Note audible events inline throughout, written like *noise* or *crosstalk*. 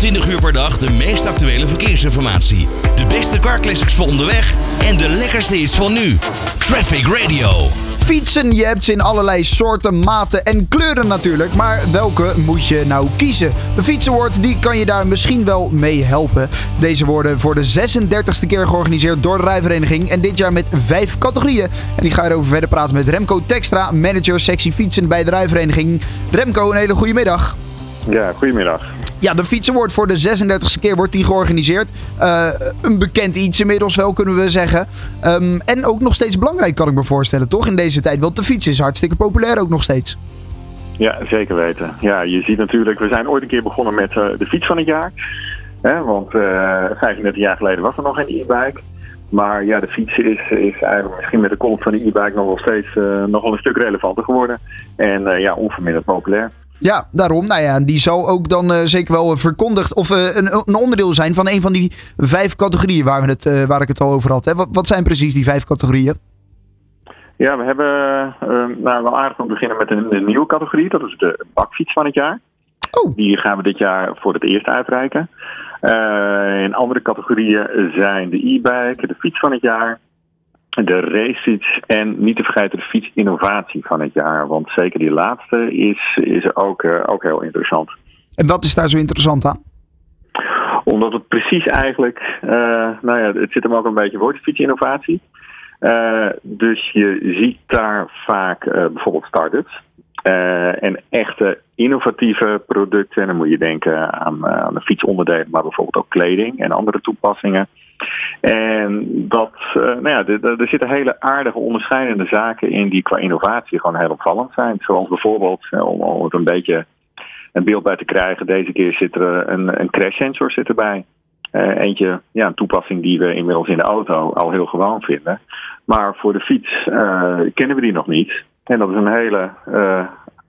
24 uur per dag de meest actuele verkeersinformatie. De beste carclassics voor onderweg en de lekkerste hits van nu. Traffic Radio. Fietsen, je hebt ze in allerlei soorten, maten en kleuren natuurlijk. Maar welke moet je nou kiezen? De Fiets Award die kan je daar misschien wel mee helpen. Deze worden voor de 36e keer georganiseerd door de rijvereniging. En dit jaar met vijf categorieën. En die ga erover verder praten met Remco Textra, manager sectie fietsen bij de rijvereniging. Remco, een hele goede middag. Ja, goedemiddag. Ja, de Fiets Award voor de 36e keer wordt die georganiseerd. Uh, een bekend iets inmiddels wel, kunnen we zeggen. Um, en ook nog steeds belangrijk, kan ik me voorstellen, toch? In deze tijd, want de fiets is hartstikke populair ook nog steeds. Ja, zeker weten. Ja, je ziet natuurlijk, we zijn ooit een keer begonnen met uh, de fiets van het jaar. Hè, want uh, 35 jaar geleden was er nog geen e-bike. Maar ja, de fiets is, is eigenlijk misschien met de komst van de e-bike nog wel steeds uh, nog wel een stuk relevanter geworden. En ja, onverminderd populair. Ja, daarom. Nou ja, die zal ook dan uh, zeker wel verkondigd of uh, een, een, onderdeel zijn van een van die vijf categorieën waar, we het, uh, waar ik het al over had. Hè. Wat, wat, zijn precies die vijf categorieën? Ja, we hebben nou, wel aardig om te beginnen met een, een, nieuwe categorie. Dat is de bakfiets van het jaar. Oh. Die gaan we dit jaar voor het eerst uitreiken. in andere categorieën zijn de e-bike, de fiets van het jaar, de racefiets en niet te vergeten de fietsinnovatie van het jaar. Want zeker die laatste is, is ook, uh, ook heel interessant. En wat is daar zo interessant aan? Omdat het precies eigenlijk, uh, nou ja, het zit hem ook een beetje voor, de fietsinnovatie. Uh, dus je ziet daar vaak bijvoorbeeld start-ups. En echte innovatieve producten. En dan moet je denken aan, aan de fietsonderdelen, maar bijvoorbeeld ook kleding en andere toepassingen. En dat, uh, nou ja, er zitten hele aardige onderscheidende zaken in die qua innovatie gewoon heel opvallend zijn. Zoals bijvoorbeeld, om, om een beetje een beeld bij te krijgen, deze keer zit er een, een crash sensor zit erbij. Uh, eentje, ja, een toepassing die we inmiddels in de auto al heel gewoon vinden. Maar voor de fiets uh, kennen we die nog niet. En dat is een hele,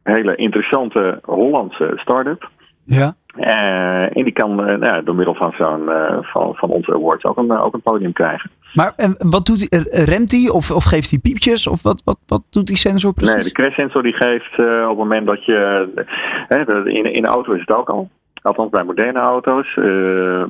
hele interessante Hollandse start-up. Ja. Uh, en die kan uh, nou, door middel van, zo'n, uh, van, van onze awards ook een, ook een podium krijgen. Maar wat doet hij? Remt hij of, of geeft hij piepjes? Of wat, wat, wat doet die sensor precies? Nee, de crash sensor die geeft op het moment dat je... in, in de auto is het ook al. Althans bij moderne auto's.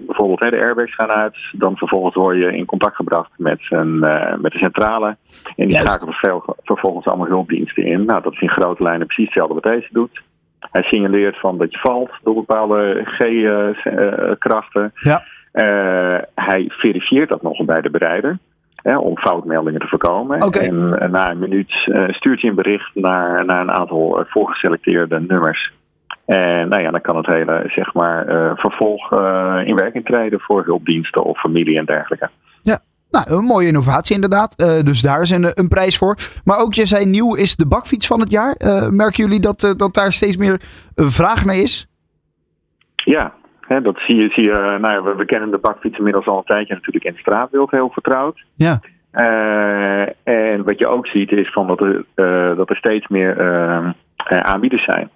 bijvoorbeeld de airbags gaan uit. Dan vervolgens word je in contact gebracht met een, met de centrale. En die schakelen veel, vervolgens allemaal hulpdiensten in. Nou, dat is in grote lijnen precies hetzelfde wat deze doet. Hij signaleert van dat je valt door bepaalde G-krachten. Ja. Uh, hij verifieert dat nog bij de bereider. Hè, om foutmeldingen te voorkomen. Okay. En na een minuut stuurt hij een bericht naar, naar een aantal voorgeselecteerde nummers. En nou ja, dan kan het hele zeg maar, vervolg in werking treden voor hulpdiensten of familie en dergelijke. Ja, nou, een mooie innovatie inderdaad. Uh, dus daar is een, een, prijs voor. Maar ook, je zei nieuw is de bakfiets van het jaar. Merken jullie dat, dat daar steeds meer vraag naar is? Ja, hè, dat zie je. Zie je nou ja, we, we, kennen de bakfiets inmiddels al een tijdje natuurlijk in het straatbeeld heel vertrouwd. Ja. en wat je ook ziet is van dat, er, dat er steeds meer aanbieders zijn.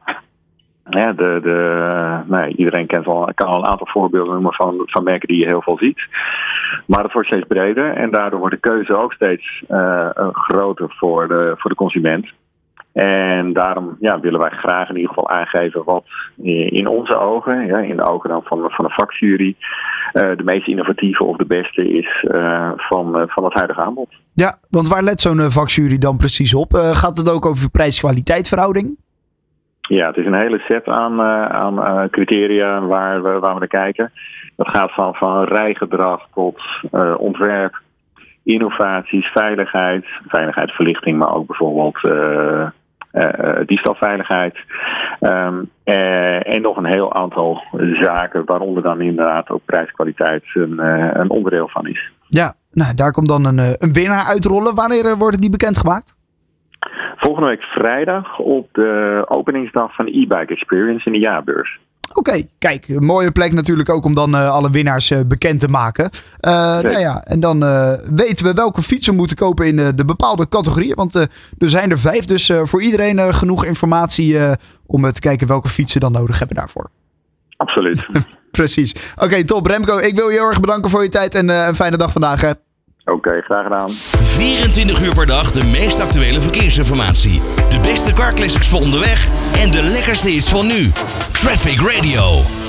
Ja, de, de, nou, iedereen kent al, kan al een aantal voorbeelden noemen van, van merken die je heel veel ziet. Maar het wordt steeds breder en daardoor wordt de keuze ook steeds uh, groter voor de, voor de consument. En daarom ja, willen wij graag in ieder geval aangeven wat in onze ogen, ja, in de ogen dan van, van de vakjury, uh, de meest innovatieve of de beste is van, van het huidige aanbod. Ja, want waar let zo'n vakjury dan precies op? gaat het ook over prijs-kwaliteit verhouding? Ja, het is een hele set aan, uh, aan uh, criteria waar we, waar we naar kijken. Dat gaat van, van rijgedrag tot uh, ontwerp, innovaties, veiligheid, veiligheidsverlichting, maar ook bijvoorbeeld diefstalveiligheid. Um, en nog een heel aantal zaken, waaronder dan inderdaad ook prijskwaliteit een, een onderdeel van is. Ja, nou, daar komt dan een, een winnaar uitrollen. Wanneer wordt die bekendgemaakt? Volgende week vrijdag op de openingsdag van de e-bike experience in de jaarbeurs. Oké, okay, kijk, een mooie plek natuurlijk ook om dan uh, alle winnaars uh, bekend te maken. Uh, nou ja, en dan weten we welke fietsen we moeten kopen in de bepaalde categorieën. Want er zijn er vijf, dus voor iedereen genoeg informatie om te kijken welke fietsen dan nodig hebben daarvoor. Absoluut. *laughs* Precies. Oké, okay, top. Remco, ik wil je heel erg bedanken voor je tijd en een fijne dag vandaag. Hè. Oké, graag gedaan. 24 uur per dag de meest actuele verkeersinformatie. De beste carclassics voor onderweg en de lekkerste hits van nu. Traffic Radio.